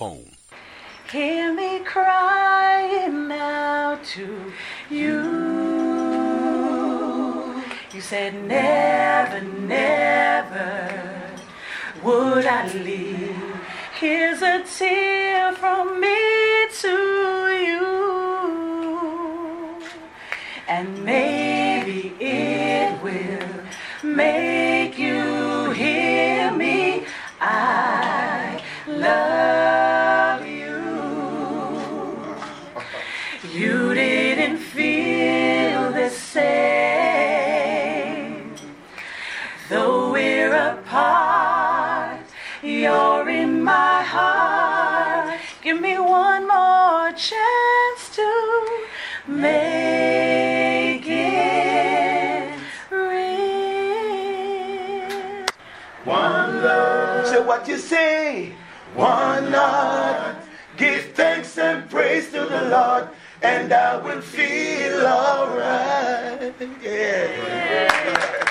phone. Hear me crying out to you. You said never, never would I leave. Here's a tear from me to you. And maybe it will make You didn't feel the same. Though we're apart, you're in my heart. Give me one more chance to make it real. One love. Say what you say. One heart. Lord, and I will feel alright. Yeah. yeah.